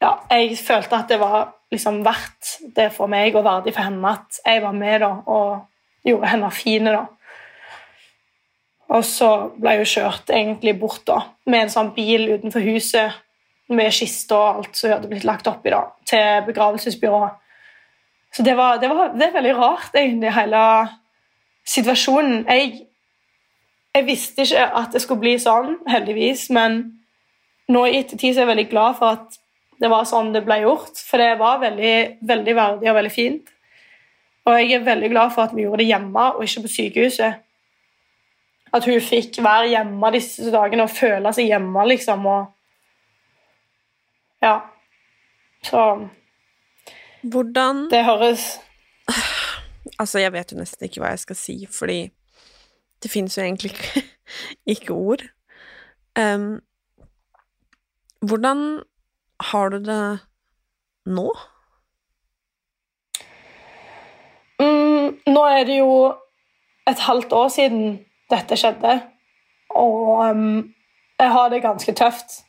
ja, jeg følte at det var liksom verdt det for meg og verdig for henne at jeg var med da, og gjorde henne fin. da. Og så ble hun kjørt egentlig bort da, med en sånn bil utenfor huset med kiste og alt som hadde blitt lagt oppi, da, til begravelsesbyrået. Så det, var, det, var, det er veldig rart, egentlig, hele situasjonen. Jeg, jeg, visste ikke at det skulle bli sånn, heldigvis, men nå i ettertid så er jeg veldig glad for at det var sånn det ble gjort, for det var veldig, veldig verdig og veldig fint. Og jeg er veldig glad for at vi gjorde det hjemme og ikke på sykehuset. At hun fikk være hjemme disse dagene og føle seg hjemme, liksom. Og ja. Så hvordan Det høres Altså, jeg vet jo nesten ikke hva jeg skal si, fordi det finnes jo egentlig ikke, ikke ord. Um, hvordan har du det nå? Mm, nå er det jo et halvt år siden dette skjedde, og um, jeg har det ganske tøft.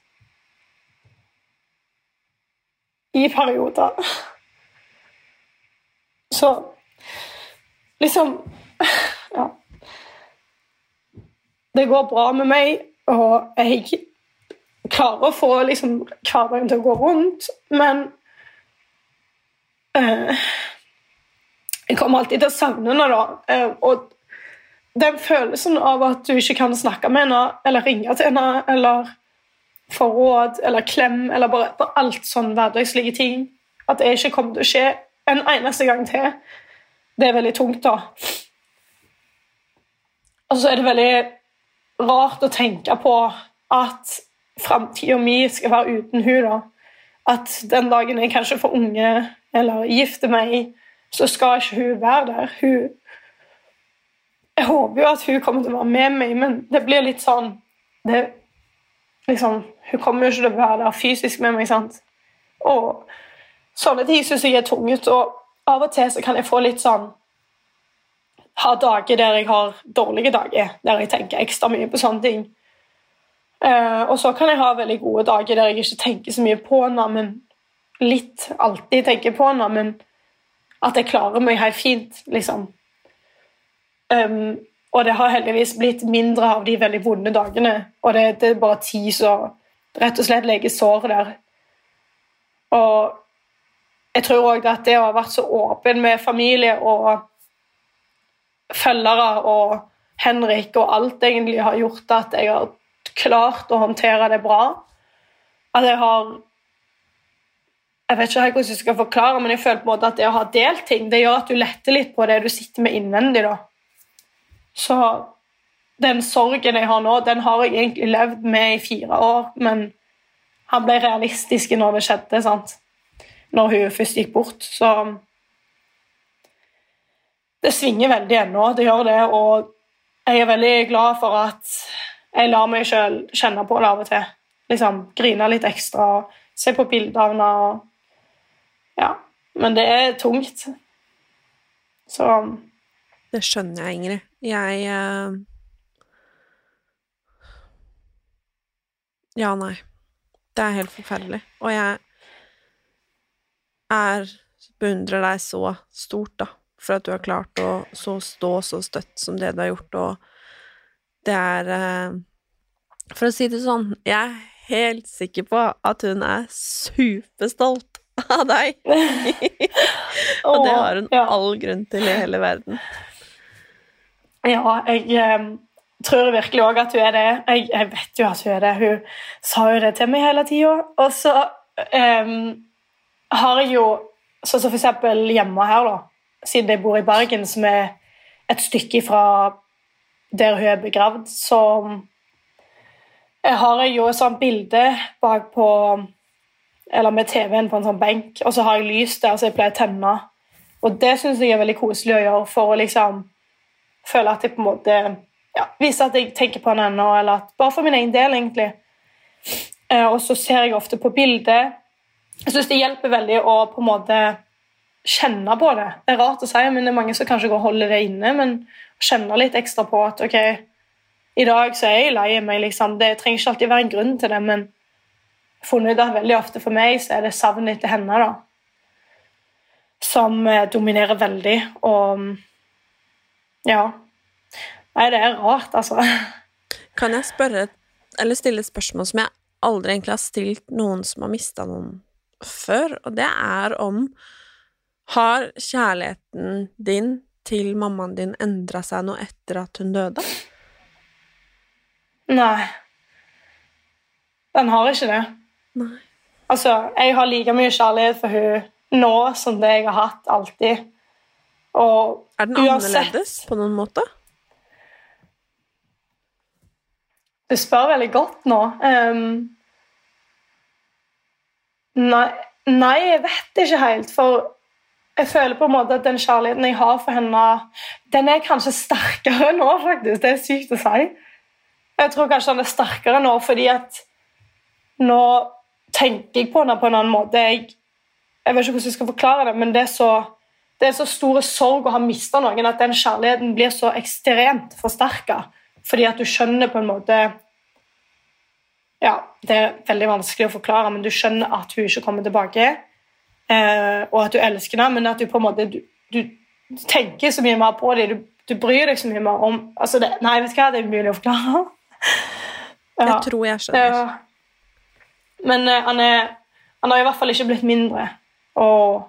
I perioder. Så liksom Ja. Det går bra med meg, og jeg klarer å få liksom, hverdagen til å gå rundt, men eh, Jeg kommer alltid til å savne henne, da. Eh, og den følelsen av at du ikke kan snakke med henne eller ringe til henne eller få råd eller klem eller bare, bare alt sånn hverdagslige ting At det ikke kommer til å skje en eneste gang til, det er veldig tungt, da. Og så er det veldig rart å tenke på at framtida mi skal være uten da. At den dagen jeg kanskje får unge eller gifter meg, så skal ikke hun være der. Hun Jeg håper jo at hun kommer til å være med meg, men det blir litt sånn det, liksom, Hun kommer jo ikke til å være der fysisk med meg. sant? Og sånne ting syns jeg er tungt. Og av og til så kan jeg få litt sånn Ha dager der jeg har dårlige dager, der jeg tenker ekstra mye på sånne ting. Uh, og så kan jeg ha veldig gode dager der jeg ikke tenker så mye på henne, men litt alltid tenker på henne, men at jeg klarer meg helt fint, liksom. Um, og det har heldigvis blitt mindre av de veldig vonde dagene. Og det, det er bare tid som rett og slett leger sår der. Og jeg tror òg at det å ha vært så åpen med familie og følgere og Henrik og alt egentlig har gjort at jeg har klart å håndtere det bra. At jeg har Jeg vet ikke hvordan jeg skal forklare, men jeg føler på en måte at det å ha delt ting, det gjør at du letter litt på det du sitter med innvendig. da. Så den sorgen jeg har nå, den har jeg egentlig levd med i fire år, men han ble realistisk når det skjedde, sant? når hun først gikk bort. Så det svinger veldig ennå, det gjør det, og jeg er veldig glad for at jeg lar meg sjøl kjenne på det av og til. Liksom grine litt ekstra, se på bilder av henne og Ja. Men det er tungt. Så Det skjønner jeg, Ingrid. Jeg uh... Ja, nei. Det er helt forferdelig. Og jeg er beundrer deg så stort, da, for at du har klart å så stå så støtt som det du har gjort, og det er eh, For å si det sånn, jeg er helt sikker på at hun er superstolt av deg. og det har hun all grunn til i hele verden. Ja, jeg eh, tror virkelig òg at hun er det. Jeg, jeg, vet jo at hun er det. Hun sa jo det til meg hele tida. Og så eh, har jeg jo Sånn som for eksempel hjemme her, da, siden jeg bor i Bergen, som er et stykke fra der hun er begravd, så jeg har jo et sånt bilde bak på Eller med TV-en på en sånn benk, og så har jeg lys der, så jeg pleier å tenne. Og det syns jeg er veldig koselig å gjøre for å liksom føle at jeg på en måte ja, viser at jeg tenker på henne ennå, eller at bare for min egen del, egentlig. Eh, og så ser jeg ofte på bildet. Jeg syns det hjelper veldig å på en måte kjenne på det. Det er rart å si, men det er mange som kanskje går og holder det inne, men kjenne litt ekstra på at ok, i dag så er jeg lei meg, liksom. Det trenger ikke alltid være en grunn til det, men funnet ut at veldig ofte for meg så er det savnet etter henne da, som eh, dominerer veldig. Og ja. Nei, det er rart, altså. Kan jeg spørre, eller stille et spørsmål som jeg aldri egentlig har stilt noen som har mista noen før, og det er om Har kjærligheten din til mammaen din endra seg noe etter at hun døde? Nei. Den har ikke det. Nei. Altså, jeg har like mye kjærlighet for hun nå som det jeg har hatt alltid. Og er den annerledes på noen måte? Du spør veldig godt nå. Um, nei, nei, jeg vet ikke helt. For jeg føler på en måte at den kjærligheten jeg har for henne, den er kanskje sterkere nå, faktisk. Det er sykt å si. Jeg tror kanskje den er sterkere nå fordi at nå tenker jeg på henne på en annen måte. Jeg, jeg vet ikke hvordan jeg skal forklare det, men det er så det er så stor sorg å ha mista noen at den kjærligheten blir så ekstremt forsterka. Fordi at du skjønner på en måte Ja, det er veldig vanskelig å forklare, men du skjønner at hun ikke kommer tilbake, og at du elsker det, men at du på en måte du, du tenker så mye mer på det. Du, du, bryr deg så mye mer om altså det, Nei, vet du hva, det er umulig å forklare. Ja. Jeg tror jeg skjønner. Men eh, han, er, han har i hvert fall ikke blitt mindre, og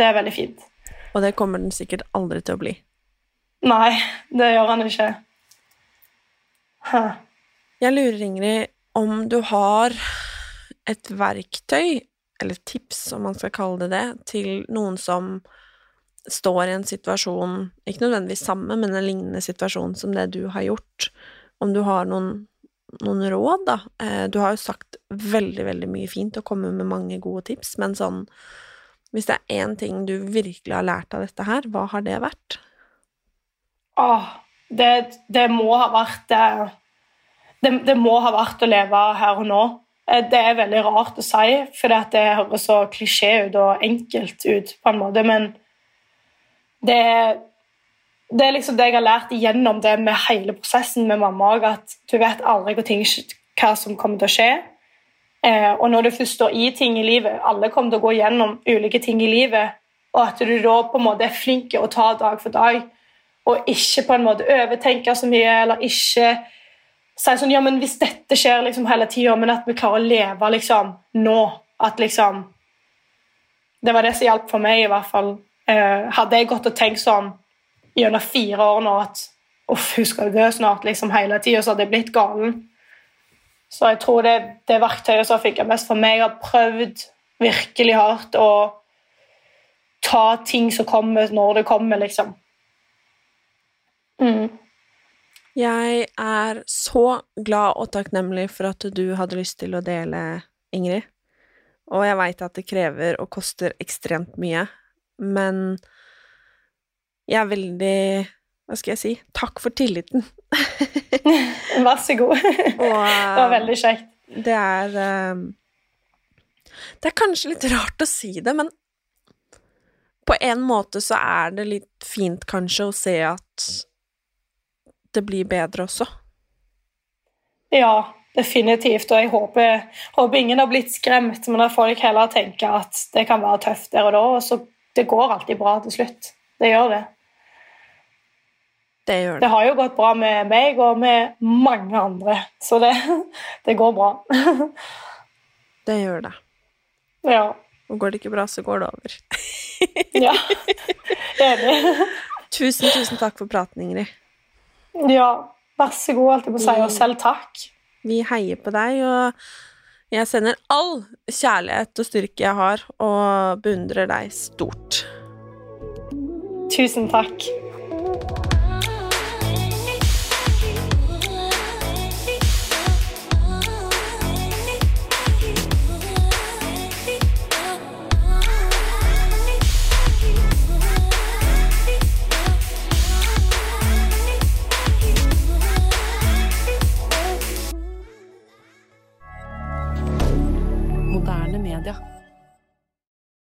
det er veldig fint. Og det kommer den sikkert aldri til å bli. Nei, det gjør han ikke. Huh. Jeg lurer, Ingrid, om du har et verktøy, eller tips, om man skal kalle det det, til noen som står i en situasjon, ikke nødvendigvis samme, men en lignende situasjon som det du har gjort. Om du har noen, noen råd, da. Eh, du har jo sagt veldig, veldig mye fint og kommet med mange gode tips, men sånn Hvis det er én ting du virkelig har lært av dette her, hva har det vært? Åh, det, det må ha vært det, det, det må ha vært å leve her og nå. Eh, det er veldig rart å si, for det høres så klisjé ut og enkelt ut, på en måte, men det, det er liksom det jeg har lært igjennom det med hele prosessen med mamma òg, at du vet aldri hva, ting, hva, som kommer til å skje. Eh, og når du først står i ting i livet Alle kommer til å gå gjennom ulike ting i livet, og at du da på en måte er flink til å ta dag for dag, og ikke på en måte overtenke så mye, eller ikke si sånn Ja, men hvis dette skjer liksom hele tida, men at vi klarer å leve liksom nå At liksom Det var det som hjalp for meg, i hvert fall. Eh, hadde jeg gått og tenkt sånn gjennom fire år nå at uff, hun skal dø snart, liksom hele tida, så hadde jeg blitt galen. Så jeg tror det, det verktøyet som fikk jeg mest for meg, har prøvd virkelig hardt å ta ting som kommer, når det kommer, liksom. Mm. Jeg er så glad og takknemlig for at du hadde lyst til å dele, Ingrid. Og jeg veit at det krever og koster ekstremt mye, men jeg er veldig Hva skal jeg si? Takk for tilliten. Vær så god. Og, det var veldig kjekt. Det er um, Det er kanskje litt rart å si det, men på en måte så er det litt fint kanskje å se at det blir bedre også. Ja, definitivt. Og jeg håper, håper, ingen har blitt skremt, men at folk heller tenker at det kan være tøft der og da. Og så det går alltid bra til slutt. Det gjør det. Det gjør det. Det har jo gått bra med meg og med mange andre, så det, det går bra. det gjør det. Ja. Og går det ikke bra, så går det over. ja. Enig. tusen, tusen takk for praten, Ingrid. Ja, vær så god, alt jeg må si, og selv takk. Vi heier på deg, og jeg sender all kjærlighet og styrke jeg har, og beundrer deg stort. Tusen takk.